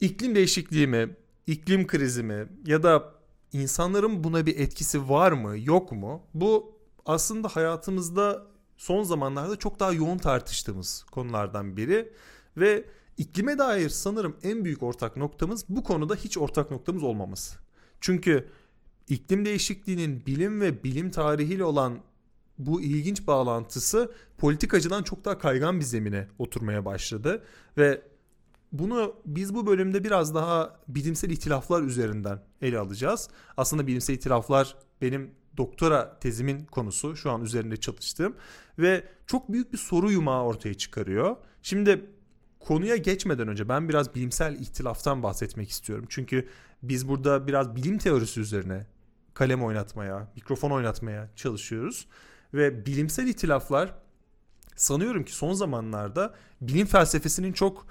iklim değişikliği mi, iklim krizi mi ya da insanların buna bir etkisi var mı, yok mu? Bu aslında hayatımızda son zamanlarda çok daha yoğun tartıştığımız konulardan biri ve iklime dair sanırım en büyük ortak noktamız bu konuda hiç ortak noktamız olmaması. Çünkü iklim değişikliğinin bilim ve bilim tarihiyle olan bu ilginç bağlantısı politik açıdan çok daha kaygan bir zemine oturmaya başladı ve bunu biz bu bölümde biraz daha bilimsel itilaflar üzerinden ele alacağız. Aslında bilimsel itilaflar benim doktora tezimin konusu şu an üzerinde çalıştığım ve çok büyük bir soru yumağı ortaya çıkarıyor. Şimdi konuya geçmeden önce ben biraz bilimsel ihtilaftan bahsetmek istiyorum. Çünkü biz burada biraz bilim teorisi üzerine kalem oynatmaya, mikrofon oynatmaya çalışıyoruz. Ve bilimsel ihtilaflar sanıyorum ki son zamanlarda bilim felsefesinin çok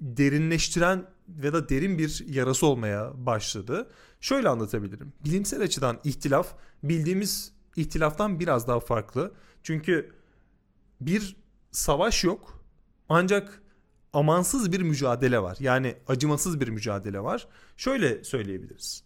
derinleştiren ve da derin bir yarası olmaya başladı. Şöyle anlatabilirim. Bilimsel açıdan ihtilaf bildiğimiz ihtilaftan biraz daha farklı. Çünkü bir savaş yok ancak amansız bir mücadele var. Yani acımasız bir mücadele var. Şöyle söyleyebiliriz.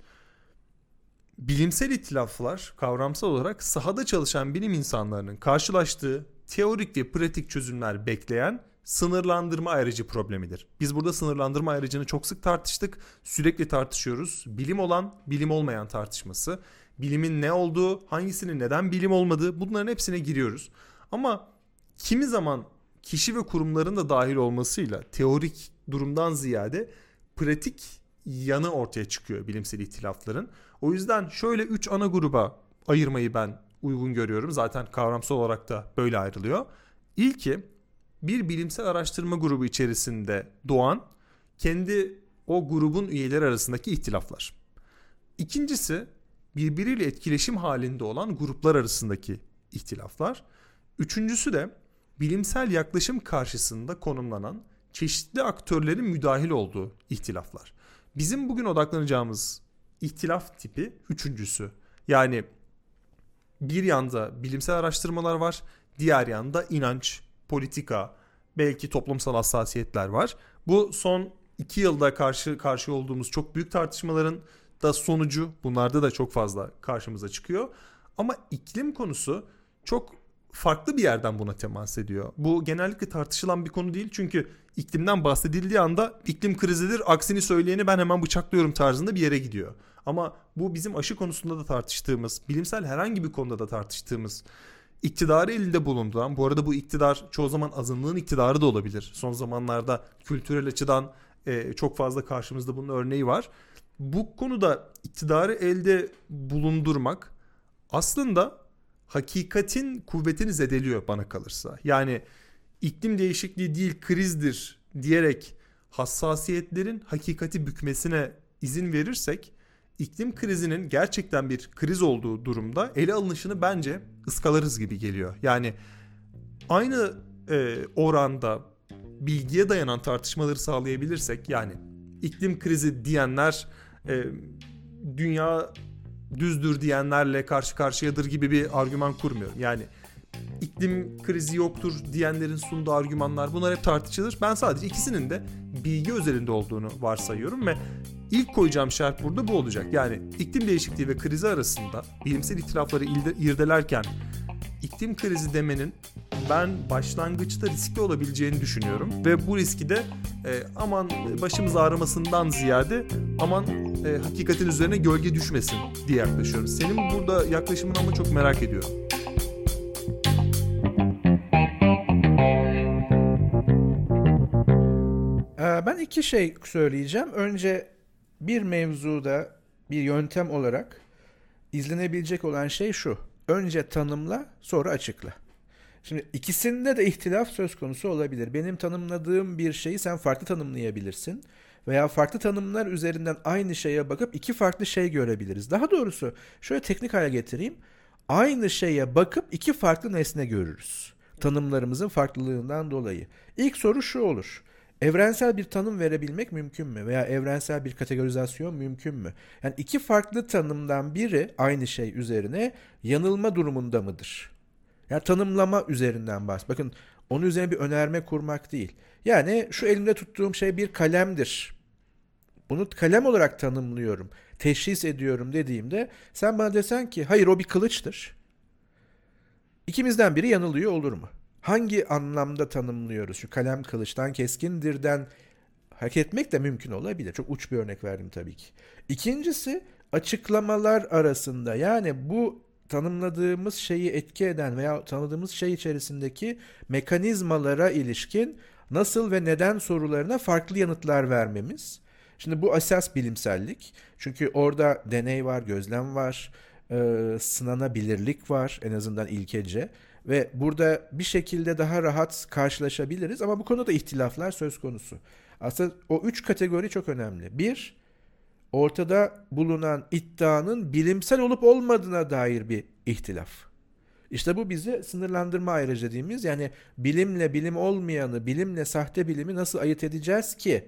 Bilimsel ihtilaflar kavramsal olarak sahada çalışan bilim insanlarının karşılaştığı teorik ve pratik çözümler bekleyen sınırlandırma ayrıcı problemidir. Biz burada sınırlandırma ayrıcını çok sık tartıştık. Sürekli tartışıyoruz. Bilim olan, bilim olmayan tartışması. Bilimin ne olduğu, hangisinin neden bilim olmadığı bunların hepsine giriyoruz. Ama kimi zaman kişi ve kurumların da dahil olmasıyla teorik durumdan ziyade pratik yanı ortaya çıkıyor bilimsel ihtilafların. O yüzden şöyle üç ana gruba ayırmayı ben uygun görüyorum. Zaten kavramsal olarak da böyle ayrılıyor. İlki bir bilimsel araştırma grubu içerisinde doğan kendi o grubun üyeleri arasındaki ihtilaflar. İkincisi birbiriyle etkileşim halinde olan gruplar arasındaki ihtilaflar. Üçüncüsü de bilimsel yaklaşım karşısında konumlanan çeşitli aktörlerin müdahil olduğu ihtilaflar. Bizim bugün odaklanacağımız ihtilaf tipi üçüncüsü. Yani bir yanda bilimsel araştırmalar var, diğer yanda inanç, politika, belki toplumsal hassasiyetler var. Bu son iki yılda karşı karşı olduğumuz çok büyük tartışmaların da sonucu bunlarda da çok fazla karşımıza çıkıyor. Ama iklim konusu çok farklı bir yerden buna temas ediyor. Bu genellikle tartışılan bir konu değil çünkü iklimden bahsedildiği anda iklim krizidir aksini söyleyeni ben hemen bıçaklıyorum tarzında bir yere gidiyor. Ama bu bizim aşı konusunda da tartıştığımız, bilimsel herhangi bir konuda da tartıştığımız iktidarı elinde bulunduran, bu arada bu iktidar çoğu zaman azınlığın iktidarı da olabilir. Son zamanlarda kültürel açıdan e, çok fazla karşımızda bunun örneği var. Bu konuda iktidarı elde bulundurmak aslında hakikatin kuvvetini zedeliyor bana kalırsa. Yani iklim değişikliği değil krizdir diyerek hassasiyetlerin hakikati bükmesine izin verirsek iklim krizinin gerçekten bir kriz olduğu durumda ele alınışını bence ıskalarız gibi geliyor. Yani aynı e, oranda bilgiye dayanan tartışmaları sağlayabilirsek yani iklim krizi diyenler e, dünya düzdür diyenlerle karşı karşıyadır gibi bir argüman kurmuyorum. Yani iklim krizi yoktur diyenlerin sunduğu argümanlar bunlar hep tartışılır. Ben sadece ikisinin de bilgi özelinde olduğunu varsayıyorum ve ilk koyacağım şart burada bu olacak. Yani iklim değişikliği ve krizi arasında bilimsel itirafları irdelerken iklim krizi demenin ben başlangıçta riskli olabileceğini düşünüyorum ve bu riski de e, aman başımız ağrımasından ziyade aman e, hakikatin üzerine gölge düşmesin diye yaklaşıyorum. Senin burada yaklaşımını ama çok merak ediyorum. Ben iki şey söyleyeceğim. Önce bir mevzuda bir yöntem olarak izlenebilecek olan şey şu. Önce tanımla, sonra açıkla. Şimdi ikisinde de ihtilaf söz konusu olabilir. Benim tanımladığım bir şeyi sen farklı tanımlayabilirsin veya farklı tanımlar üzerinden aynı şeye bakıp iki farklı şey görebiliriz. Daha doğrusu şöyle teknik hale getireyim. Aynı şeye bakıp iki farklı nesne görürüz. Tanımlarımızın farklılığından dolayı. İlk soru şu olur. Evrensel bir tanım verebilmek mümkün mü? Veya evrensel bir kategorizasyon mümkün mü? Yani iki farklı tanımdan biri aynı şey üzerine yanılma durumunda mıdır? Yani tanımlama üzerinden bahs. Bakın onun üzerine bir önerme kurmak değil. Yani şu elimde tuttuğum şey bir kalemdir. Bunu kalem olarak tanımlıyorum, teşhis ediyorum dediğimde sen bana desen ki hayır o bir kılıçtır. İkimizden biri yanılıyor olur mu? Hangi anlamda tanımlıyoruz? Şu kalem kılıçtan keskindirden hareket etmek de mümkün olabilir. Çok uç bir örnek verdim tabii ki. İkincisi açıklamalar arasında yani bu tanımladığımız şeyi etki eden veya tanıdığımız şey içerisindeki mekanizmalara ilişkin nasıl ve neden sorularına farklı yanıtlar vermemiz. Şimdi bu esas bilimsellik. Çünkü orada deney var, gözlem var, e, sınanabilirlik var en azından ilkece. Ve burada bir şekilde daha rahat karşılaşabiliriz ama bu konuda da ihtilaflar söz konusu. Aslında o üç kategori çok önemli. Bir, ortada bulunan iddianın bilimsel olup olmadığına dair bir ihtilaf. İşte bu bize sınırlandırma ayrıca dediğimiz yani bilimle bilim olmayanı, bilimle sahte bilimi nasıl ayırt edeceğiz ki?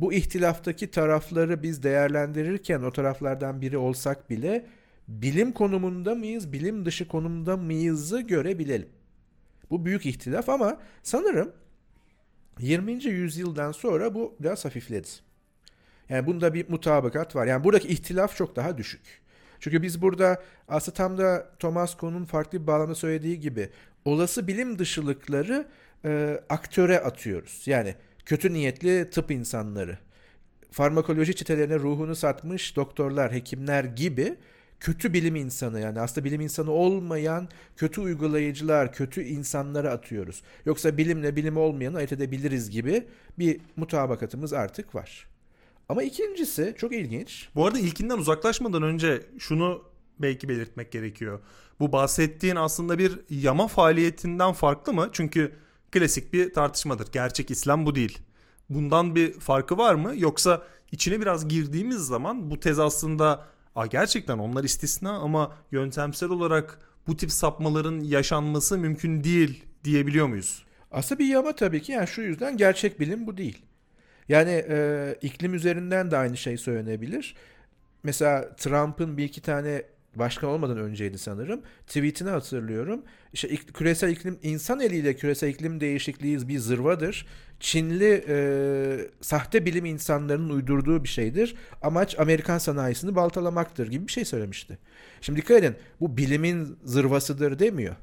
Bu ihtilaftaki tarafları biz değerlendirirken o taraflardan biri olsak bile bilim konumunda mıyız, bilim dışı konumda mıyızı görebilelim. Bu büyük ihtilaf ama sanırım 20. yüzyıldan sonra bu biraz hafifledi. Yani bunda bir mutabakat var. Yani buradaki ihtilaf çok daha düşük. Çünkü biz burada aslında tam da Thomas Kuhn'un farklı bir bağlamda söylediği gibi olası bilim dışılıkları e, aktöre atıyoruz. Yani kötü niyetli tıp insanları, farmakoloji çetelerine ruhunu satmış doktorlar, hekimler gibi kötü bilim insanı yani aslında bilim insanı olmayan kötü uygulayıcılar, kötü insanları atıyoruz. Yoksa bilimle bilim olmayanı ayırt edebiliriz gibi bir mutabakatımız artık var. Ama ikincisi çok ilginç. Bu arada ilkinden uzaklaşmadan önce şunu belki belirtmek gerekiyor. Bu bahsettiğin aslında bir yama faaliyetinden farklı mı? Çünkü klasik bir tartışmadır. Gerçek İslam bu değil. Bundan bir farkı var mı? Yoksa içine biraz girdiğimiz zaman bu tez aslında A, gerçekten onlar istisna ama yöntemsel olarak bu tip sapmaların yaşanması mümkün değil diyebiliyor muyuz? Aslında bir yama tabii ki yani şu yüzden gerçek bilim bu değil. Yani e, iklim üzerinden de aynı şey söylenebilir. Mesela Trump'ın bir iki tane başkan olmadan önceydi sanırım. Tweetini hatırlıyorum. İşte küresel iklim insan eliyle küresel iklim değişikliği bir zırvadır. Çinli e, sahte bilim insanlarının uydurduğu bir şeydir. Amaç Amerikan sanayisini baltalamaktır gibi bir şey söylemişti. Şimdi dikkat edin bu bilimin zırvasıdır demiyor.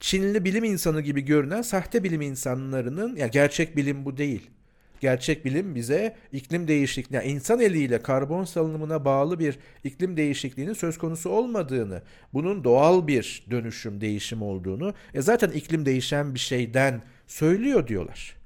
Çinli bilim insanı gibi görünen sahte bilim insanlarının yani gerçek bilim bu değil. Gerçek bilim bize iklim değişikliği, yani insan eliyle karbon salınımına bağlı bir iklim değişikliğinin söz konusu olmadığını, bunun doğal bir dönüşüm, değişim olduğunu, e zaten iklim değişen bir şeyden söylüyor diyorlar.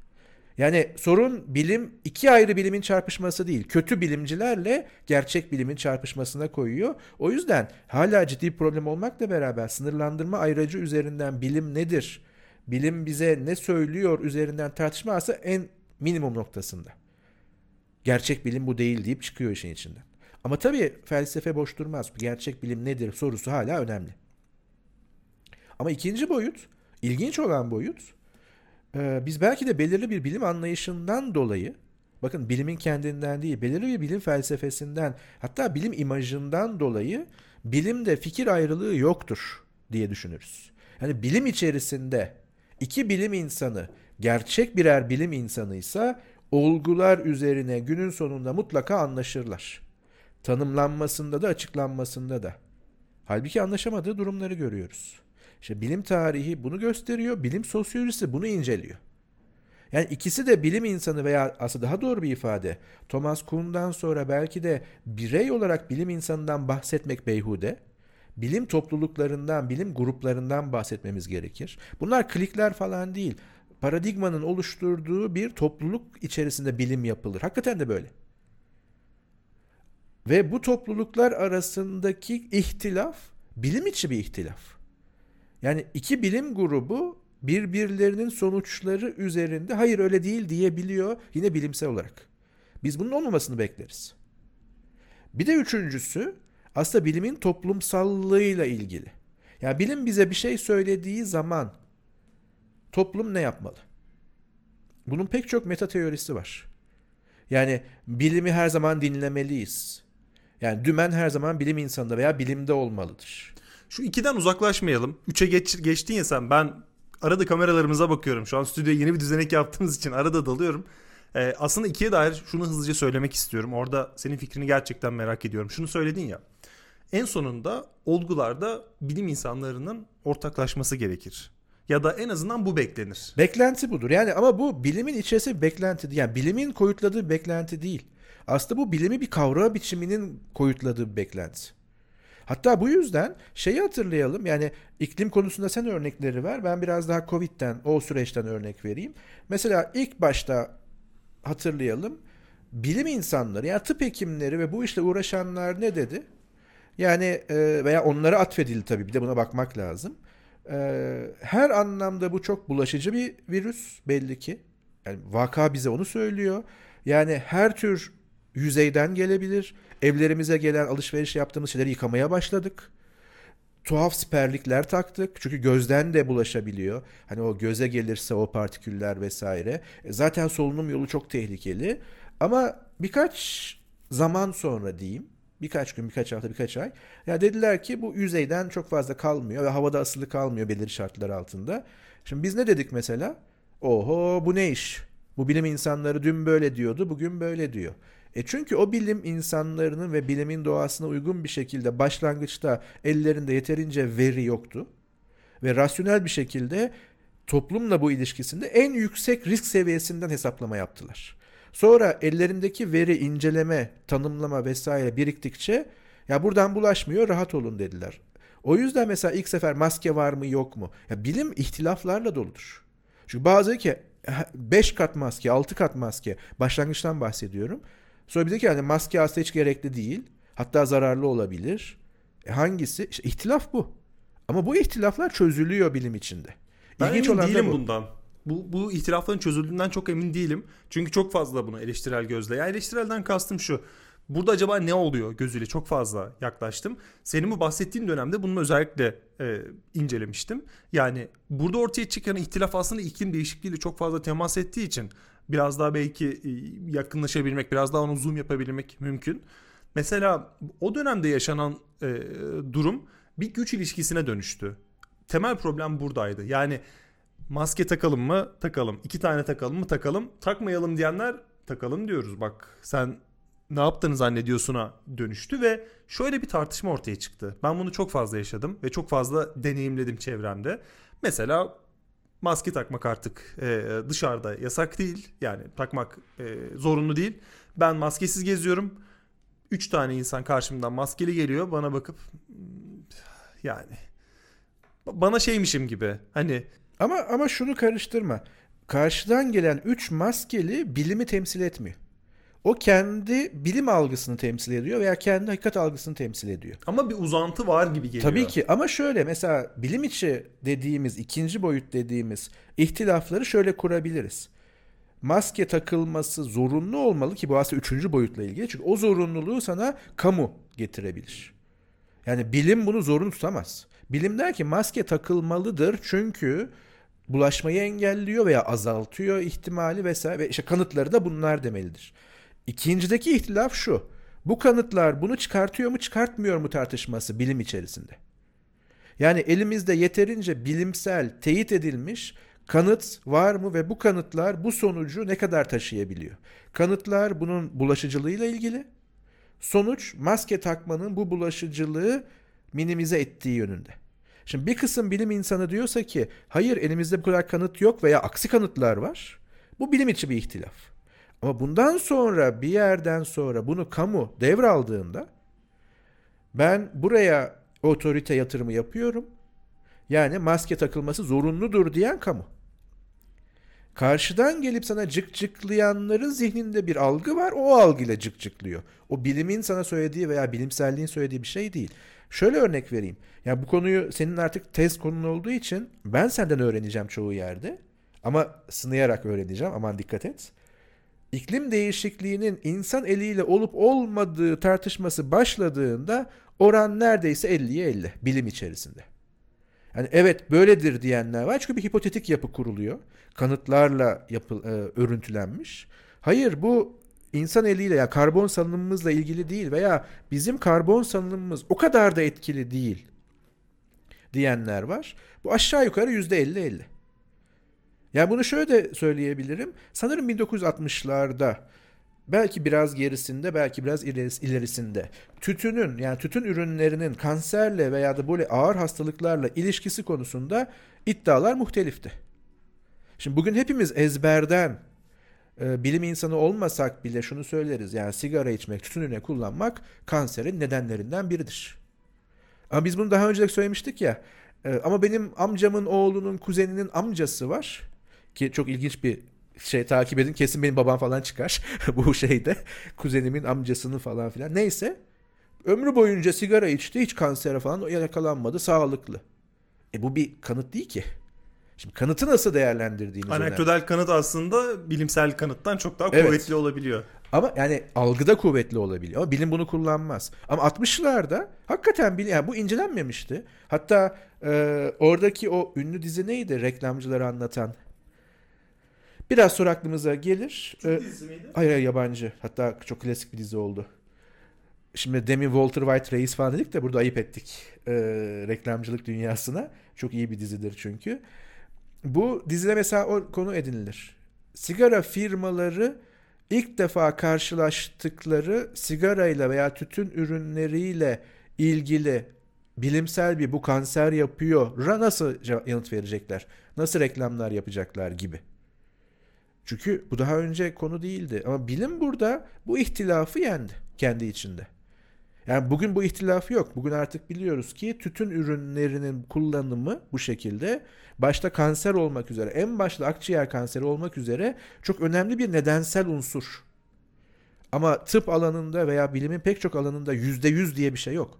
Yani sorun bilim iki ayrı bilimin çarpışması değil. Kötü bilimcilerle gerçek bilimin çarpışmasına koyuyor. O yüzden hala ciddi bir problem olmakla beraber sınırlandırma ayracı üzerinden bilim nedir? Bilim bize ne söylüyor üzerinden tartışma aslında en minimum noktasında. Gerçek bilim bu değil deyip çıkıyor işin içinden. Ama tabii felsefe boş durmaz. Gerçek bilim nedir sorusu hala önemli. Ama ikinci boyut, ilginç olan boyut, e, biz belki de belirli bir bilim anlayışından dolayı, bakın bilimin kendinden değil, belirli bir bilim felsefesinden, hatta bilim imajından dolayı bilimde fikir ayrılığı yoktur diye düşünürüz. Yani bilim içerisinde iki bilim insanı gerçek birer bilim insanıysa olgular üzerine günün sonunda mutlaka anlaşırlar. Tanımlanmasında da açıklanmasında da. Halbuki anlaşamadığı durumları görüyoruz. İşte bilim tarihi bunu gösteriyor, bilim sosyolojisi bunu inceliyor. Yani ikisi de bilim insanı veya aslında daha doğru bir ifade Thomas Kuhn'dan sonra belki de birey olarak bilim insanından bahsetmek beyhude. Bilim topluluklarından, bilim gruplarından bahsetmemiz gerekir. Bunlar klikler falan değil paradigmanın oluşturduğu bir topluluk içerisinde bilim yapılır. Hakikaten de böyle. Ve bu topluluklar arasındaki ihtilaf bilim içi bir ihtilaf. Yani iki bilim grubu birbirlerinin sonuçları üzerinde hayır öyle değil diyebiliyor yine bilimsel olarak. Biz bunun olmamasını bekleriz. Bir de üçüncüsü aslında bilimin toplumsallığıyla ilgili. Yani bilim bize bir şey söylediği zaman toplum ne yapmalı? Bunun pek çok meta teorisi var. Yani bilimi her zaman dinlemeliyiz. Yani dümen her zaman bilim insanında veya bilimde olmalıdır. Şu ikiden uzaklaşmayalım. Üçe geç, geçtin ya sen ben arada kameralarımıza bakıyorum. Şu an stüdyoya yeni bir düzenek yaptığımız için arada dalıyorum. Ee, aslında ikiye dair şunu hızlıca söylemek istiyorum. Orada senin fikrini gerçekten merak ediyorum. Şunu söyledin ya. En sonunda olgularda bilim insanlarının ortaklaşması gerekir. Ya da en azından bu beklenir. Beklenti budur. Yani ama bu bilimin içerisi bir beklenti. Yani bilimin koyutladığı beklenti değil. Aslında bu bilimi bir kavrama biçiminin koyutladığı bir beklenti. Hatta bu yüzden şeyi hatırlayalım. Yani iklim konusunda sen örnekleri ver. Ben biraz daha Covid'den, o süreçten örnek vereyim. Mesela ilk başta hatırlayalım. Bilim insanları yani tıp hekimleri ve bu işle uğraşanlar ne dedi? Yani e, veya onlara atfedildi tabii bir de buna bakmak lazım. E, her anlamda bu çok bulaşıcı bir virüs belli ki. Yani vaka bize onu söylüyor. Yani her tür yüzeyden gelebilir. Evlerimize gelen alışveriş yaptığımız şeyleri yıkamaya başladık. Tuhaf siperlikler taktık. Çünkü gözden de bulaşabiliyor. Hani o göze gelirse o partiküller vesaire. E, zaten solunum yolu çok tehlikeli. Ama birkaç zaman sonra diyeyim birkaç gün, birkaç hafta, birkaç ay. Ya dediler ki bu yüzeyden çok fazla kalmıyor ve havada asılı kalmıyor belirli şartlar altında. Şimdi biz ne dedik mesela? Oho bu ne iş? Bu bilim insanları dün böyle diyordu, bugün böyle diyor. E çünkü o bilim insanlarının ve bilimin doğasına uygun bir şekilde başlangıçta ellerinde yeterince veri yoktu. Ve rasyonel bir şekilde toplumla bu ilişkisinde en yüksek risk seviyesinden hesaplama yaptılar. Sonra ellerindeki veri, inceleme, tanımlama vesaire biriktikçe ya buradan bulaşmıyor rahat olun dediler. O yüzden mesela ilk sefer maske var mı yok mu? Ya bilim ihtilaflarla doludur. Çünkü bazı ki 5 kat maske, 6 kat maske başlangıçtan bahsediyorum. Sonra bir de ki yani maske aslında hiç gerekli değil. Hatta zararlı olabilir. E hangisi? İşte ihtilaf bu. Ama bu ihtilaflar çözülüyor bilim içinde. Ben İlginç emin olan değilim bu. bundan. Bu, bu ihtilafların çözüldüğünden çok emin değilim. Çünkü çok fazla bunu eleştirel gözle. Yani eleştirelden kastım şu. Burada acaba ne oluyor gözüyle çok fazla yaklaştım. Senin bu bahsettiğin dönemde bunu özellikle e, incelemiştim. Yani burada ortaya çıkan ihtilaf aslında iklim değişikliğiyle çok fazla temas ettiği için biraz daha belki e, yakınlaşabilmek, biraz daha onu zoom yapabilmek mümkün. Mesela o dönemde yaşanan e, durum bir güç ilişkisine dönüştü. Temel problem buradaydı. Yani maske takalım mı? Takalım. İki tane takalım mı? Takalım. Takmayalım diyenler takalım diyoruz. Bak sen ne yaptığını zannediyorsuna dönüştü ve şöyle bir tartışma ortaya çıktı. Ben bunu çok fazla yaşadım ve çok fazla deneyimledim çevremde. Mesela maske takmak artık e, dışarıda yasak değil. Yani takmak e, zorunlu değil. Ben maskesiz geziyorum. Üç tane insan karşımdan maskeli geliyor. Bana bakıp yani bana şeymişim gibi. Hani ama ama şunu karıştırma. Karşıdan gelen üç maskeli bilimi temsil etmiyor. O kendi bilim algısını temsil ediyor veya kendi hakikat algısını temsil ediyor. Ama bir uzantı var gibi geliyor. Tabii ki ama şöyle mesela bilim içi dediğimiz ikinci boyut dediğimiz ihtilafları şöyle kurabiliriz. Maske takılması zorunlu olmalı ki bu aslında üçüncü boyutla ilgili. Çünkü o zorunluluğu sana kamu getirebilir. Yani bilim bunu zorunlu tutamaz. Bilim der ki maske takılmalıdır çünkü bulaşmayı engelliyor veya azaltıyor ihtimali vesaire ve işte kanıtları da bunlar demelidir. İkincideki ihtilaf şu. Bu kanıtlar bunu çıkartıyor mu çıkartmıyor mu tartışması bilim içerisinde. Yani elimizde yeterince bilimsel teyit edilmiş kanıt var mı ve bu kanıtlar bu sonucu ne kadar taşıyabiliyor? Kanıtlar bunun bulaşıcılığıyla ilgili. Sonuç maske takmanın bu bulaşıcılığı minimize ettiği yönünde. Şimdi bir kısım bilim insanı diyorsa ki hayır elimizde bu kadar kanıt yok veya aksi kanıtlar var. Bu bilim içi bir ihtilaf. Ama bundan sonra bir yerden sonra bunu kamu devraldığında ben buraya otorite yatırımı yapıyorum. Yani maske takılması zorunludur diyen kamu. Karşıdan gelip sana cık cıklayanların zihninde bir algı var. O algıyla cık cıklıyor. O bilimin sana söylediği veya bilimselliğin söylediği bir şey değil. Şöyle örnek vereyim. Ya bu konuyu senin artık tez konun olduğu için ben senden öğreneceğim çoğu yerde. Ama sınayarak öğreneceğim. Aman dikkat et. İklim değişikliğinin insan eliyle olup olmadığı tartışması başladığında oran neredeyse 50'ye 50 bilim içerisinde. Yani evet böyledir diyenler var çünkü bir hipotetik yapı kuruluyor. Kanıtlarla yapı, e, örüntülenmiş. Hayır bu insan eliyle ya karbon salınımımızla ilgili değil veya bizim karbon salınımımız o kadar da etkili değil diyenler var. Bu aşağı yukarı yüzde elli elli. Yani bunu şöyle de söyleyebilirim. Sanırım 1960'larda belki biraz gerisinde belki biraz ilerisinde tütünün yani tütün ürünlerinin kanserle veya da böyle ağır hastalıklarla ilişkisi konusunda iddialar muhtelifti. Şimdi bugün hepimiz ezberden e, bilim insanı olmasak bile şunu söyleriz. Yani sigara içmek, tütün ürünü kullanmak kanserin nedenlerinden biridir. Ama biz bunu daha önce de söylemiştik ya. E, ama benim amcamın oğlunun kuzeninin amcası var. Ki çok ilginç bir şey takip edin. Kesin benim babam falan çıkar bu şeyde. Kuzenimin amcasının falan filan. Neyse. Ömrü boyunca sigara içti. Hiç kansere falan yakalanmadı. Sağlıklı. E bu bir kanıt değil ki. Şimdi kanıtı nasıl değerlendirdiğiniz Anekdotal önemli. kanıt aslında bilimsel kanıttan çok daha kuvvetli evet. olabiliyor. Ama yani algıda kuvvetli olabiliyor. Ama bilim bunu kullanmaz. Ama 60'larda hakikaten bilim, yani bu incelenmemişti. Hatta e, oradaki o ünlü dizi neydi reklamcıları anlatan? Biraz sonra aklımıza gelir. Türk ee, dizisi miydi? Hayır, hayır yabancı. Hatta çok klasik bir dizi oldu. Şimdi demin Walter White reis falan dedik de burada ayıp ettik e, reklamcılık dünyasına. Çok iyi bir dizidir çünkü. Bu dizide mesela o konu edinilir. Sigara firmaları ilk defa karşılaştıkları sigarayla veya tütün ürünleriyle ilgili bilimsel bir bu kanser yapıyor nasıl yanıt verecekler? Nasıl reklamlar yapacaklar gibi. Çünkü bu daha önce konu değildi. Ama bilim burada bu ihtilafı yendi kendi içinde. Yani bugün bu ihtilafı yok. Bugün artık biliyoruz ki tütün ürünlerinin kullanımı bu şekilde başta kanser olmak üzere, en başta akciğer kanseri olmak üzere çok önemli bir nedensel unsur. Ama tıp alanında veya bilimin pek çok alanında yüzde yüz diye bir şey yok.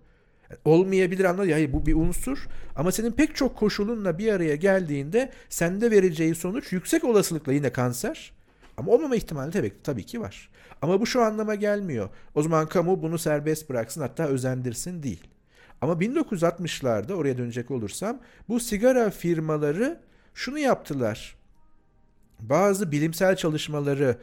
Olmayabilir anladın Hayır bu bir unsur ama senin pek çok koşulunla bir araya geldiğinde sende vereceği sonuç yüksek olasılıkla yine kanser. Ama olmama ihtimali tabii, tabii ki var. Ama bu şu anlama gelmiyor. O zaman kamu bunu serbest bıraksın hatta özendirsin değil. Ama 1960'larda oraya dönecek olursam bu sigara firmaları şunu yaptılar. Bazı bilimsel çalışmaları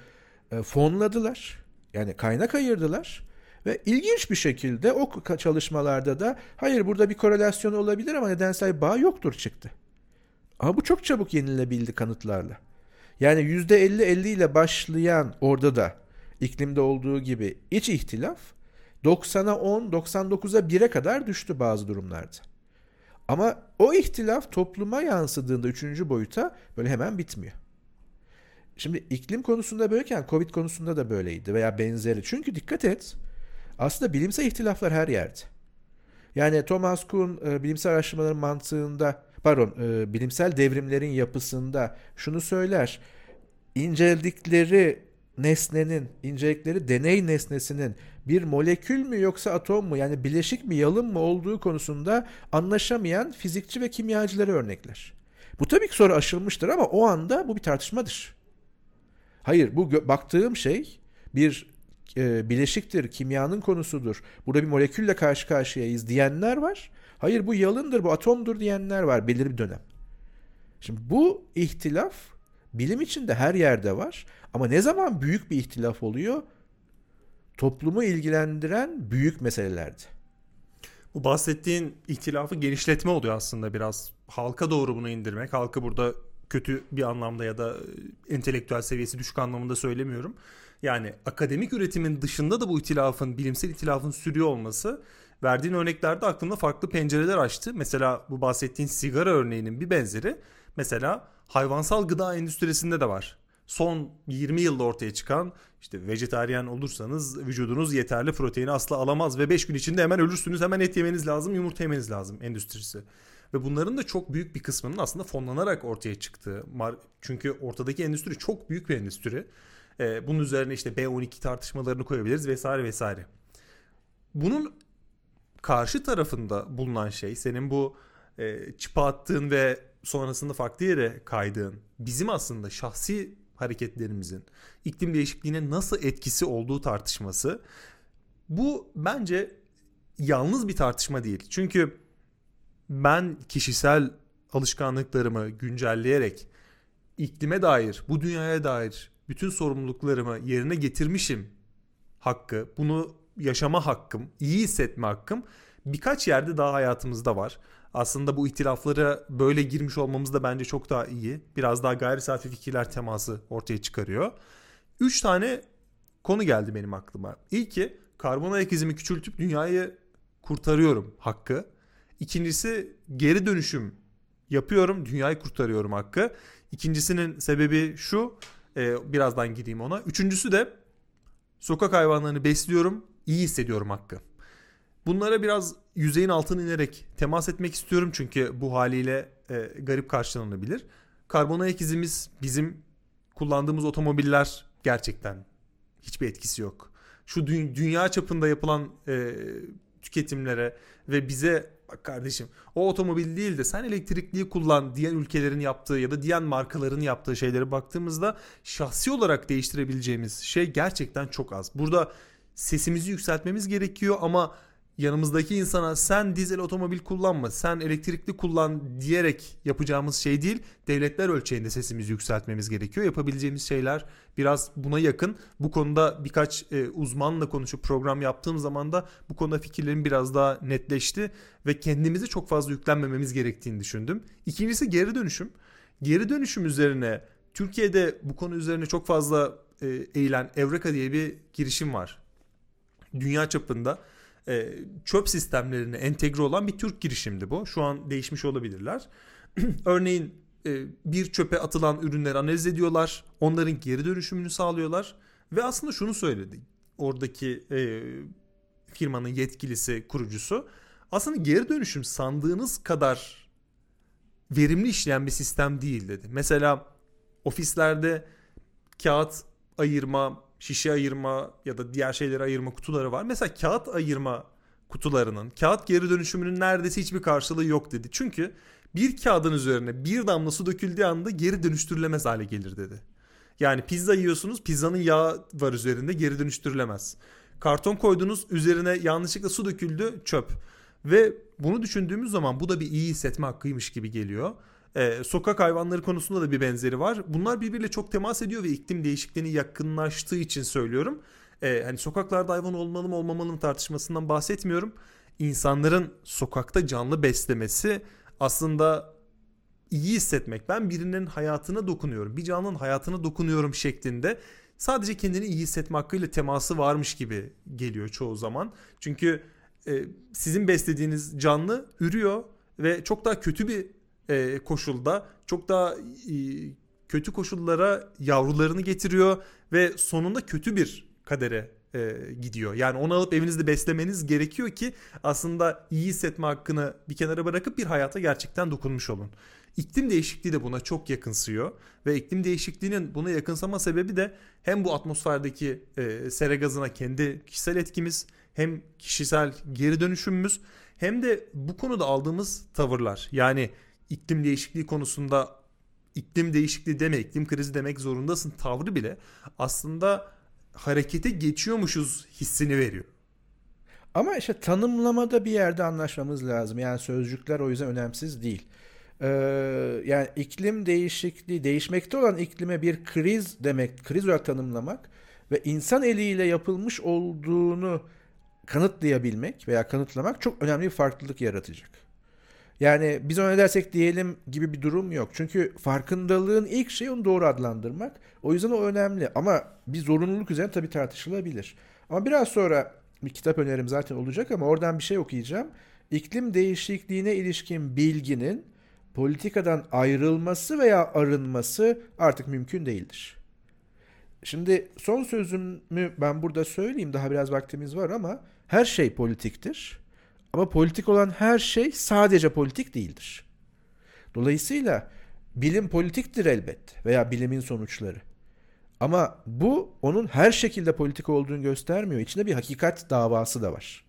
e, fonladılar. Yani kaynak ayırdılar. Ve ilginç bir şekilde o çalışmalarda da hayır burada bir korelasyon olabilir ama nedensel bağ yoktur çıktı. Ama bu çok çabuk yenilebildi kanıtlarla. Yani %50-50 ile başlayan orada da iklimde olduğu gibi iç ihtilaf 90'a 10, 99'a 1'e kadar düştü bazı durumlarda. Ama o ihtilaf topluma yansıdığında üçüncü boyuta böyle hemen bitmiyor. Şimdi iklim konusunda böyleyken Covid konusunda da böyleydi veya benzeri. Çünkü dikkat et aslında bilimsel ihtilaflar her yerde. Yani Thomas Kuhn e, bilimsel araştırmaların mantığında pardon e, bilimsel devrimlerin yapısında şunu söyler. İnceledikleri nesnenin, incelikleri deney nesnesinin bir molekül mü yoksa atom mu yani bileşik mi yalın mı olduğu konusunda anlaşamayan fizikçi ve kimyacıları örnekler. Bu tabii ki sonra aşılmıştır ama o anda bu bir tartışmadır. Hayır bu baktığım şey bir e, bileşiktir, kimyanın konusudur. Burada bir molekülle karşı karşıyayız diyenler var. Hayır bu yalındır, bu atomdur diyenler var belirli bir dönem. Şimdi bu ihtilaf bilim içinde her yerde var. Ama ne zaman büyük bir ihtilaf oluyor? Toplumu ilgilendiren büyük meselelerde. Bu bahsettiğin ihtilafı genişletme oluyor aslında biraz. Halka doğru bunu indirmek. Halkı burada kötü bir anlamda ya da entelektüel seviyesi düşük anlamında söylemiyorum. Yani akademik üretimin dışında da bu itilafın, bilimsel itilafın sürüyor olması verdiğin örneklerde aklımda farklı pencereler açtı. Mesela bu bahsettiğin sigara örneğinin bir benzeri mesela hayvansal gıda endüstrisinde de var. Son 20 yılda ortaya çıkan işte vejetaryen olursanız vücudunuz yeterli proteini asla alamaz ve 5 gün içinde hemen ölürsünüz. Hemen et yemeniz lazım, yumurta yemeniz lazım endüstrisi. Ve bunların da çok büyük bir kısmının aslında fonlanarak ortaya çıktığı. Çünkü ortadaki endüstri çok büyük bir endüstri. E, bunun üzerine işte B12 tartışmalarını koyabiliriz vesaire vesaire. Bunun karşı tarafında bulunan şey senin bu e, çıpa attığın ve sonrasında farklı yere kaydığın bizim aslında şahsi hareketlerimizin iklim değişikliğine nasıl etkisi olduğu tartışması. Bu bence yalnız bir tartışma değil. Çünkü ben kişisel alışkanlıklarımı güncelleyerek iklime dair, bu dünyaya dair bütün sorumluluklarımı yerine getirmişim hakkı, bunu yaşama hakkım, iyi hissetme hakkım birkaç yerde daha hayatımızda var. Aslında bu ihtilaflara böyle girmiş olmamız da bence çok daha iyi. Biraz daha gayri safi fikirler teması ortaya çıkarıyor. Üç tane konu geldi benim aklıma. İlki karbon ayak izimi küçültüp dünyayı kurtarıyorum hakkı. İkincisi geri dönüşüm yapıyorum dünyayı kurtarıyorum hakkı. İkincisinin sebebi şu e, birazdan gideyim ona. Üçüncüsü de sokak hayvanlarını besliyorum iyi hissediyorum hakkı. Bunlara biraz yüzeyin altına inerek temas etmek istiyorum çünkü bu haliyle e, garip karşılanabilir. Karbon ayak izimiz bizim kullandığımız otomobiller gerçekten hiçbir etkisi yok. Şu dü- dünya çapında yapılan e, tüketimlere ve bize bak kardeşim o otomobil değil de sen elektrikliyi kullan diyen ülkelerin yaptığı ya da diyen markaların yaptığı şeylere baktığımızda şahsi olarak değiştirebileceğimiz şey gerçekten çok az. Burada sesimizi yükseltmemiz gerekiyor ama yanımızdaki insana sen dizel otomobil kullanma, sen elektrikli kullan diyerek yapacağımız şey değil. Devletler ölçeğinde sesimizi yükseltmemiz gerekiyor. Yapabileceğimiz şeyler biraz buna yakın. Bu konuda birkaç e, uzmanla konuşup program yaptığım zaman da bu konuda fikirlerim biraz daha netleşti ve kendimizi çok fazla yüklenmememiz gerektiğini düşündüm. İkincisi geri dönüşüm. Geri dönüşüm üzerine Türkiye'de bu konu üzerine çok fazla e, eğilen Evreka diye bir girişim var. Dünya çapında e, çöp sistemlerine entegre olan bir Türk girişimdi bu. Şu an değişmiş olabilirler. Örneğin e, bir çöpe atılan ürünleri analiz ediyorlar. Onların geri dönüşümünü sağlıyorlar. Ve aslında şunu söyledi oradaki e, firmanın yetkilisi, kurucusu. Aslında geri dönüşüm sandığınız kadar verimli işleyen bir sistem değil dedi. Mesela ofislerde kağıt ayırma, şişe ayırma ya da diğer şeyleri ayırma kutuları var. Mesela kağıt ayırma kutularının, kağıt geri dönüşümünün neredeyse hiçbir karşılığı yok dedi. Çünkü bir kağıdın üzerine bir damla su döküldüğü anda geri dönüştürülemez hale gelir dedi. Yani pizza yiyorsunuz, pizzanın yağı var üzerinde geri dönüştürülemez. Karton koydunuz, üzerine yanlışlıkla su döküldü, çöp. Ve bunu düşündüğümüz zaman bu da bir iyi hissetme hakkıymış gibi geliyor. Ee, sokak hayvanları konusunda da bir benzeri var. Bunlar birbiriyle çok temas ediyor ve iklim değişikliğine yakınlaştığı için söylüyorum. Ee, hani sokaklarda hayvan olmalı mı olmamalı mı tartışmasından bahsetmiyorum. İnsanların sokakta canlı beslemesi aslında iyi hissetmek. Ben birinin hayatına dokunuyorum. Bir canlının hayatına dokunuyorum şeklinde sadece kendini iyi hissetme hakkıyla teması varmış gibi geliyor çoğu zaman. Çünkü e, sizin beslediğiniz canlı ürüyor ve çok daha kötü bir e, koşulda çok daha e, kötü koşullara yavrularını getiriyor ve sonunda kötü bir kadere e, gidiyor. Yani onu alıp evinizde beslemeniz gerekiyor ki aslında iyi hissetme hakkını bir kenara bırakıp bir hayata gerçekten dokunmuş olun. İklim değişikliği de buna çok yakınsıyor ve iklim değişikliğinin buna yakınsama sebebi de hem bu atmosferdeki e, sera gazına kendi kişisel etkimiz hem kişisel geri dönüşümümüz hem de bu konuda aldığımız tavırlar. Yani iklim değişikliği konusunda iklim değişikliği deme, iklim krizi demek zorundasın tavrı bile aslında harekete geçiyormuşuz hissini veriyor. Ama işte tanımlamada bir yerde anlaşmamız lazım. Yani sözcükler o yüzden önemsiz değil. Ee, yani iklim değişikliği, değişmekte olan iklime bir kriz demek, kriz olarak tanımlamak ve insan eliyle yapılmış olduğunu kanıtlayabilmek veya kanıtlamak çok önemli bir farklılık yaratacak. Yani biz ona dersek diyelim gibi bir durum yok. Çünkü farkındalığın ilk şeyi onu doğru adlandırmak. O yüzden o önemli. Ama bir zorunluluk üzerine tabii tartışılabilir. Ama biraz sonra bir kitap önerim zaten olacak ama oradan bir şey okuyacağım. İklim değişikliğine ilişkin bilginin politikadan ayrılması veya arınması artık mümkün değildir. Şimdi son sözümü ben burada söyleyeyim. Daha biraz vaktimiz var ama her şey politiktir. Ama politik olan her şey sadece politik değildir. Dolayısıyla bilim politiktir elbette veya bilimin sonuçları. Ama bu onun her şekilde politik olduğunu göstermiyor. İçinde bir hakikat davası da var.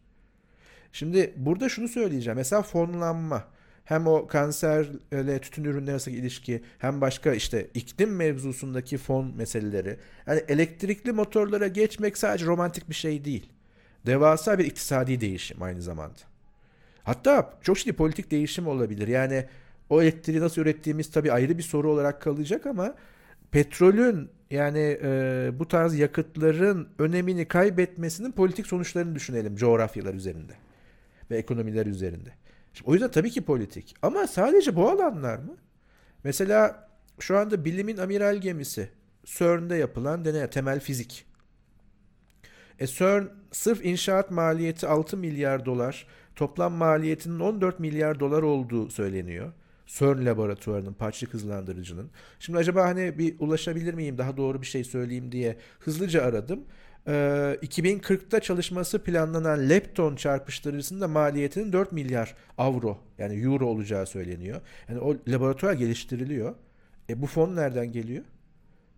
Şimdi burada şunu söyleyeceğim. Mesela fonlanma hem o kanserle tütün ürünleri arasındaki ilişki hem başka işte iklim mevzusundaki fon meseleleri. Yani elektrikli motorlara geçmek sadece romantik bir şey değil. Devasa bir iktisadi değişim aynı zamanda. Hatta çok ciddi politik değişim olabilir. Yani o elektriği nasıl ürettiğimiz tabii ayrı bir soru olarak kalacak ama petrolün yani e, bu tarz yakıtların önemini kaybetmesinin politik sonuçlarını düşünelim coğrafyalar üzerinde ve ekonomiler üzerinde. Şimdi o yüzden tabii ki politik. Ama sadece bu alanlar mı? Mesela şu anda bilimin amiral gemisi CERN'de yapılan deney temel fizik. E CERN sırf inşaat maliyeti 6 milyar dolar, toplam maliyetinin 14 milyar dolar olduğu söyleniyor. CERN laboratuvarının, parçacık hızlandırıcının. Şimdi acaba hani bir ulaşabilir miyim, daha doğru bir şey söyleyeyim diye hızlıca aradım. Ee, 2040'ta çalışması planlanan lepton çarpıştırıcısının da maliyetinin 4 milyar avro yani euro olacağı söyleniyor. Yani o laboratuvar geliştiriliyor. E bu fon nereden geliyor?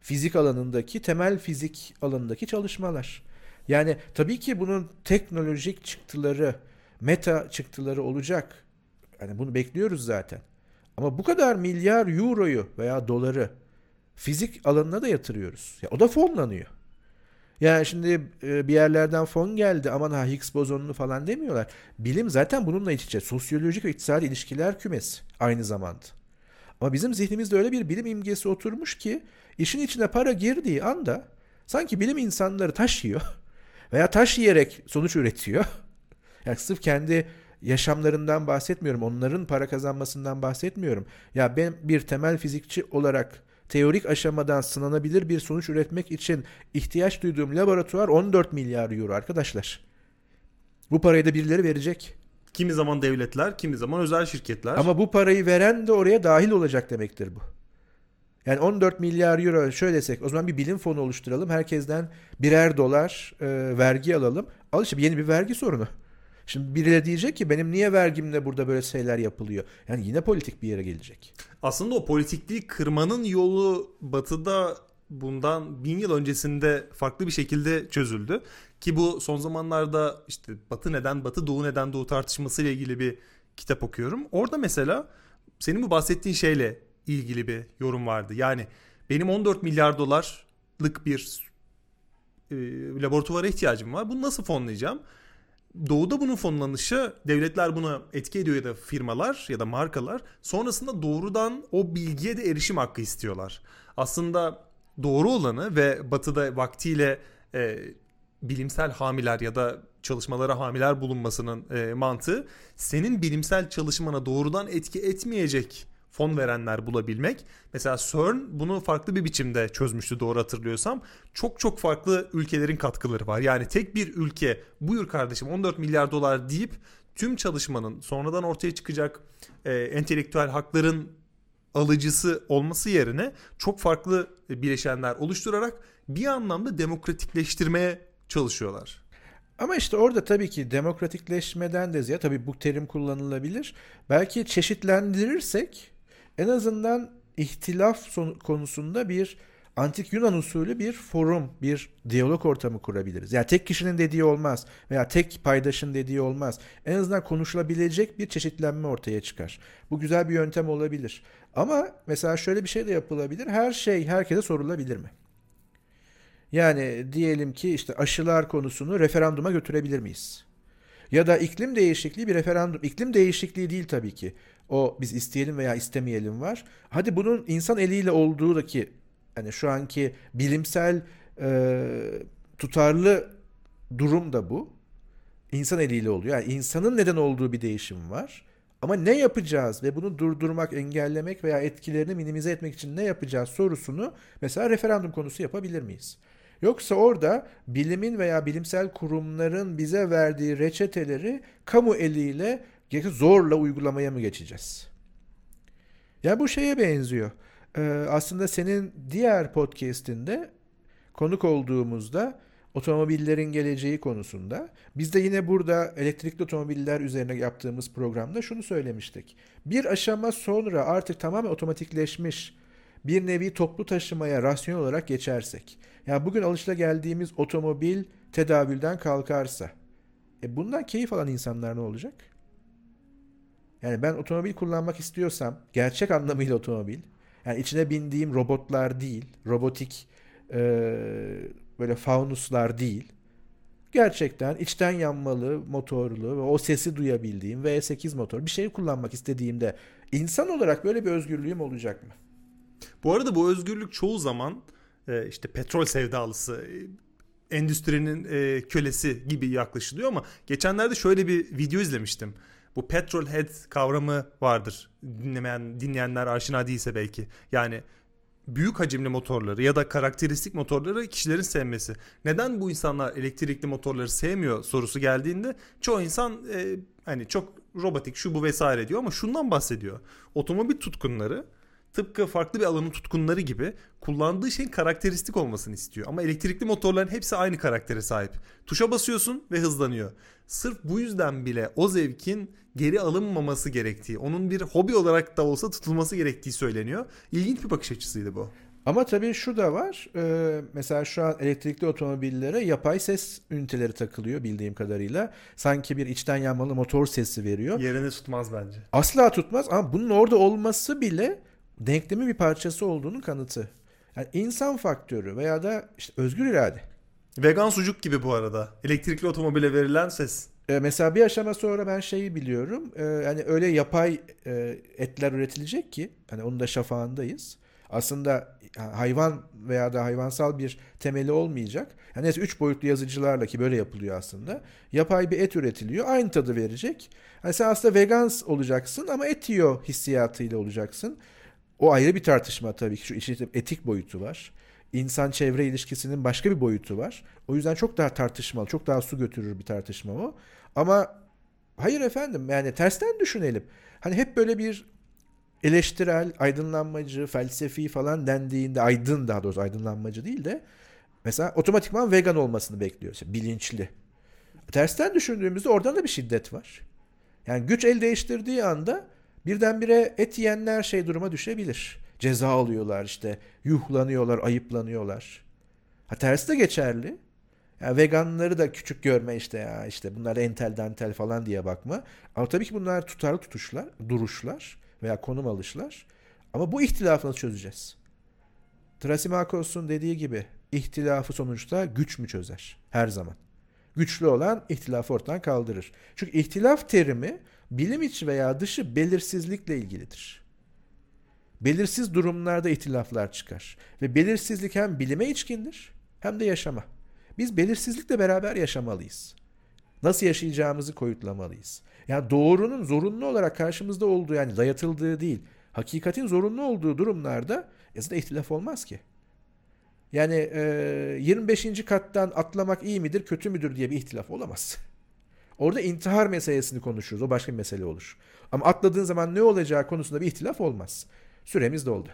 Fizik alanındaki, temel fizik alanındaki çalışmalar. Yani tabii ki bunun teknolojik çıktıları, meta çıktıları olacak. Yani bunu bekliyoruz zaten. Ama bu kadar milyar euroyu veya doları fizik alanına da yatırıyoruz. Ya o da fonlanıyor. Yani şimdi e, bir yerlerden fon geldi aman ha Higgs bozonunu falan demiyorlar. Bilim zaten bununla iç içe. Sosyolojik ve iktisadi ilişkiler kümesi aynı zamanda. Ama bizim zihnimizde öyle bir bilim imgesi oturmuş ki işin içine para girdiği anda sanki bilim insanları taş yiyor veya taş yiyerek sonuç üretiyor. Yani sırf kendi yaşamlarından bahsetmiyorum. Onların para kazanmasından bahsetmiyorum. Ya ben bir temel fizikçi olarak teorik aşamadan sınanabilir bir sonuç üretmek için ihtiyaç duyduğum laboratuvar 14 milyar euro arkadaşlar. Bu parayı da birileri verecek. Kimi zaman devletler, kimi zaman özel şirketler. Ama bu parayı veren de oraya dahil olacak demektir bu. Yani 14 milyar euro şöyle desek o zaman bir bilim fonu oluşturalım. Herkesten birer dolar e, vergi alalım. Al işte yeni bir vergi sorunu. Şimdi birileri diyecek ki benim niye vergimle burada böyle şeyler yapılıyor? Yani yine politik bir yere gelecek. Aslında o politikliği kırmanın yolu batıda bundan bin yıl öncesinde farklı bir şekilde çözüldü. Ki bu son zamanlarda işte batı neden batı doğu neden doğu tartışması ile ilgili bir kitap okuyorum. Orada mesela senin bu bahsettiğin şeyle ilgili bir yorum vardı. Yani benim 14 milyar dolarlık bir e, laboratuvara ihtiyacım var. Bunu nasıl fonlayacağım? Doğuda bunun fonlanışı devletler buna etki ediyor ya da firmalar ya da markalar sonrasında doğrudan o bilgiye de erişim hakkı istiyorlar. Aslında doğru olanı ve batıda vaktiyle e, bilimsel hamiler ya da çalışmalara hamiler bulunmasının e, mantığı senin bilimsel çalışmana doğrudan etki etmeyecek fon verenler bulabilmek. Mesela CERN bunu farklı bir biçimde çözmüştü doğru hatırlıyorsam. Çok çok farklı ülkelerin katkıları var. Yani tek bir ülke buyur kardeşim 14 milyar dolar deyip tüm çalışmanın sonradan ortaya çıkacak e, entelektüel hakların alıcısı olması yerine çok farklı bileşenler oluşturarak bir anlamda demokratikleştirmeye çalışıyorlar. Ama işte orada tabii ki demokratikleşmeden de ziyade tabii bu terim kullanılabilir. Belki çeşitlendirirsek en azından ihtilaf konusunda bir antik Yunan usulü bir forum, bir diyalog ortamı kurabiliriz. Yani tek kişinin dediği olmaz veya tek paydaşın dediği olmaz. En azından konuşulabilecek bir çeşitlenme ortaya çıkar. Bu güzel bir yöntem olabilir. Ama mesela şöyle bir şey de yapılabilir. Her şey herkese sorulabilir mi? Yani diyelim ki işte aşılar konusunu referanduma götürebilir miyiz? Ya da iklim değişikliği bir referandum. İklim değişikliği değil tabii ki. O biz isteyelim veya istemeyelim var. Hadi bunun insan eliyle olduğu da ki hani şu anki bilimsel e, tutarlı durum da bu. İnsan eliyle oluyor. Yani insanın neden olduğu bir değişim var. Ama ne yapacağız ve bunu durdurmak, engellemek veya etkilerini minimize etmek için ne yapacağız sorusunu mesela referandum konusu yapabilir miyiz? Yoksa orada bilimin veya bilimsel kurumların bize verdiği reçeteleri kamu eliyle zorla uygulamaya mı geçeceğiz? Ya bu şeye benziyor. Ee, aslında senin diğer podcast'inde konuk olduğumuzda otomobillerin geleceği konusunda biz de yine burada elektrikli otomobiller üzerine yaptığımız programda şunu söylemiştik. Bir aşama sonra artık tamamen otomatikleşmiş bir nevi toplu taşımaya rasyonel olarak geçersek. Yani bugün alışla geldiğimiz otomobil tedavülden kalkarsa. E bundan keyif alan insanlar ne olacak? Yani ben otomobil kullanmak istiyorsam gerçek anlamıyla otomobil. Yani içine bindiğim robotlar değil, robotik e, böyle faunuslar değil. Gerçekten içten yanmalı, motorlu ve o sesi duyabildiğim V8 motor bir şey kullanmak istediğimde insan olarak böyle bir özgürlüğüm olacak mı? Bu arada bu özgürlük çoğu zaman işte petrol sevdalısı, endüstrinin kölesi gibi yaklaşılıyor ama geçenlerde şöyle bir video izlemiştim. Bu petrol head kavramı vardır. Dinlemeyen dinleyenler aşina değilse belki. Yani büyük hacimli motorları ya da karakteristik motorları kişilerin sevmesi. Neden bu insanlar elektrikli motorları sevmiyor sorusu geldiğinde çoğu insan e, hani çok robotik şu bu vesaire diyor ama şundan bahsediyor. Otomobil tutkunları tıpkı farklı bir alanın tutkunları gibi kullandığı şeyin karakteristik olmasını istiyor. Ama elektrikli motorların hepsi aynı karaktere sahip. Tuşa basıyorsun ve hızlanıyor. Sırf bu yüzden bile o zevkin geri alınmaması gerektiği, onun bir hobi olarak da olsa tutulması gerektiği söyleniyor. İlginç bir bakış açısıydı bu. Ama tabii şu da var. Ee, mesela şu an elektrikli otomobillere yapay ses üniteleri takılıyor bildiğim kadarıyla. Sanki bir içten yanmalı motor sesi veriyor. Yerini tutmaz bence. Asla tutmaz ama bunun orada olması bile denklemin bir parçası olduğunun kanıtı. Yani insan faktörü veya da işte özgür irade. Vegan sucuk gibi bu arada. Elektrikli otomobile verilen ses. Ee, mesela bir aşama sonra ben şeyi biliyorum. Ee, yani öyle yapay e, etler üretilecek ki hani onun da şafağındayız. Aslında hayvan veya da hayvansal bir temeli olmayacak. Yani neyse 3 boyutlu yazıcılarla ki böyle yapılıyor aslında. Yapay bir et üretiliyor. Aynı tadı verecek. Hani sen aslında vegans olacaksın ama et yiyor hissiyatıyla olacaksın. O ayrı bir tartışma tabii ki. Şu işin etik boyutu var. İnsan çevre ilişkisinin başka bir boyutu var. O yüzden çok daha tartışmalı, çok daha su götürür bir tartışma o. Ama hayır efendim yani tersten düşünelim. Hani hep böyle bir eleştirel, aydınlanmacı, felsefi falan dendiğinde aydın daha doğrusu aydınlanmacı değil de mesela otomatikman vegan olmasını bekliyor. Bilinçli. Tersten düşündüğümüzde oradan da bir şiddet var. Yani güç el değiştirdiği anda birdenbire et yiyenler şey duruma düşebilir. Ceza alıyorlar işte, yuhlanıyorlar, ayıplanıyorlar. Ha tersi de geçerli. Yani veganları da küçük görme işte ya işte bunlar entel dantel falan diye bakma. Ama tabii ki bunlar tutarlı tutuşlar, duruşlar veya konum alışlar. Ama bu ihtilafı nasıl çözeceğiz? Trasimakos'un dediği gibi ihtilafı sonuçta güç mü çözer? Her zaman. Güçlü olan ihtilafı ortadan kaldırır. Çünkü ihtilaf terimi bilim içi veya dışı belirsizlikle ilgilidir. Belirsiz durumlarda ihtilaflar çıkar. Ve belirsizlik hem bilime içkindir hem de yaşama. Biz belirsizlikle beraber yaşamalıyız. Nasıl yaşayacağımızı koyutlamalıyız. Yani doğrunun zorunlu olarak karşımızda olduğu yani dayatıldığı değil, hakikatin zorunlu olduğu durumlarda aslında ihtilaf olmaz ki. Yani e, 25. kattan atlamak iyi midir, kötü müdür diye bir ihtilaf olamaz. Orada intihar meselesini konuşuruz. O başka bir mesele olur. Ama atladığın zaman ne olacağı konusunda bir ihtilaf olmaz. Süremiz doldu.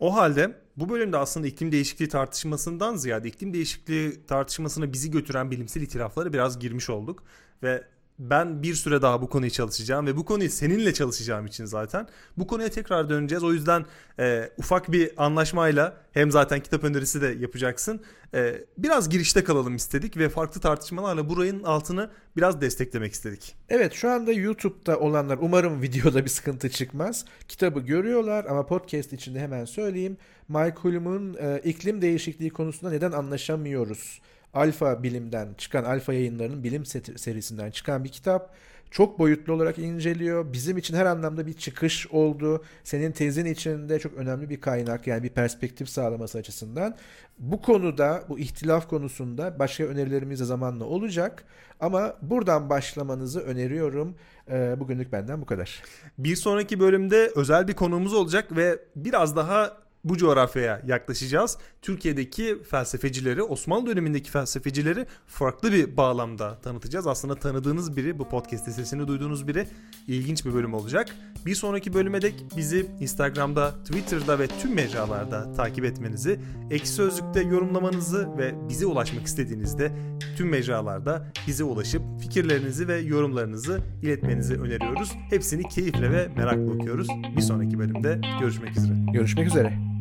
O halde bu bölümde aslında iklim değişikliği tartışmasından ziyade iklim değişikliği tartışmasına bizi götüren bilimsel itiraflara biraz girmiş olduk ve ben bir süre daha bu konuyu çalışacağım ve bu konuyu seninle çalışacağım için zaten bu konuya tekrar döneceğiz. O yüzden e, ufak bir anlaşmayla hem zaten kitap önerisi de yapacaksın. E, biraz girişte kalalım istedik ve farklı tartışmalarla burayın altını biraz desteklemek istedik. Evet şu anda YouTube'da olanlar umarım videoda bir sıkıntı çıkmaz. Kitabı görüyorlar ama podcast içinde hemen söyleyeyim. Mike Hulme'un e, iklim değişikliği konusunda neden anlaşamıyoruz Alfa bilimden çıkan Alfa yayınlarının bilim serisinden çıkan bir kitap. Çok boyutlu olarak inceliyor. Bizim için her anlamda bir çıkış oldu. Senin tezin içinde çok önemli bir kaynak yani bir perspektif sağlaması açısından. Bu konuda, bu ihtilaf konusunda başka önerilerimiz de zamanla olacak. Ama buradan başlamanızı öneriyorum. Ee, bugünlük benden bu kadar. Bir sonraki bölümde özel bir konuğumuz olacak ve biraz daha bu coğrafyaya yaklaşacağız. Türkiye'deki felsefecileri, Osmanlı dönemindeki felsefecileri farklı bir bağlamda tanıtacağız. Aslında tanıdığınız biri, bu podcast'te sesini duyduğunuz biri ilginç bir bölüm olacak. Bir sonraki bölüme dek bizi Instagram'da, Twitter'da ve tüm mecralarda takip etmenizi, Ekşi Sözlük'te yorumlamanızı ve bize ulaşmak istediğinizde tüm mecralarda bize ulaşıp fikirlerinizi ve yorumlarınızı iletmenizi öneriyoruz. Hepsini keyifle ve merakla okuyoruz. Bir sonraki bölümde görüşmek üzere. Görüşmek üzere.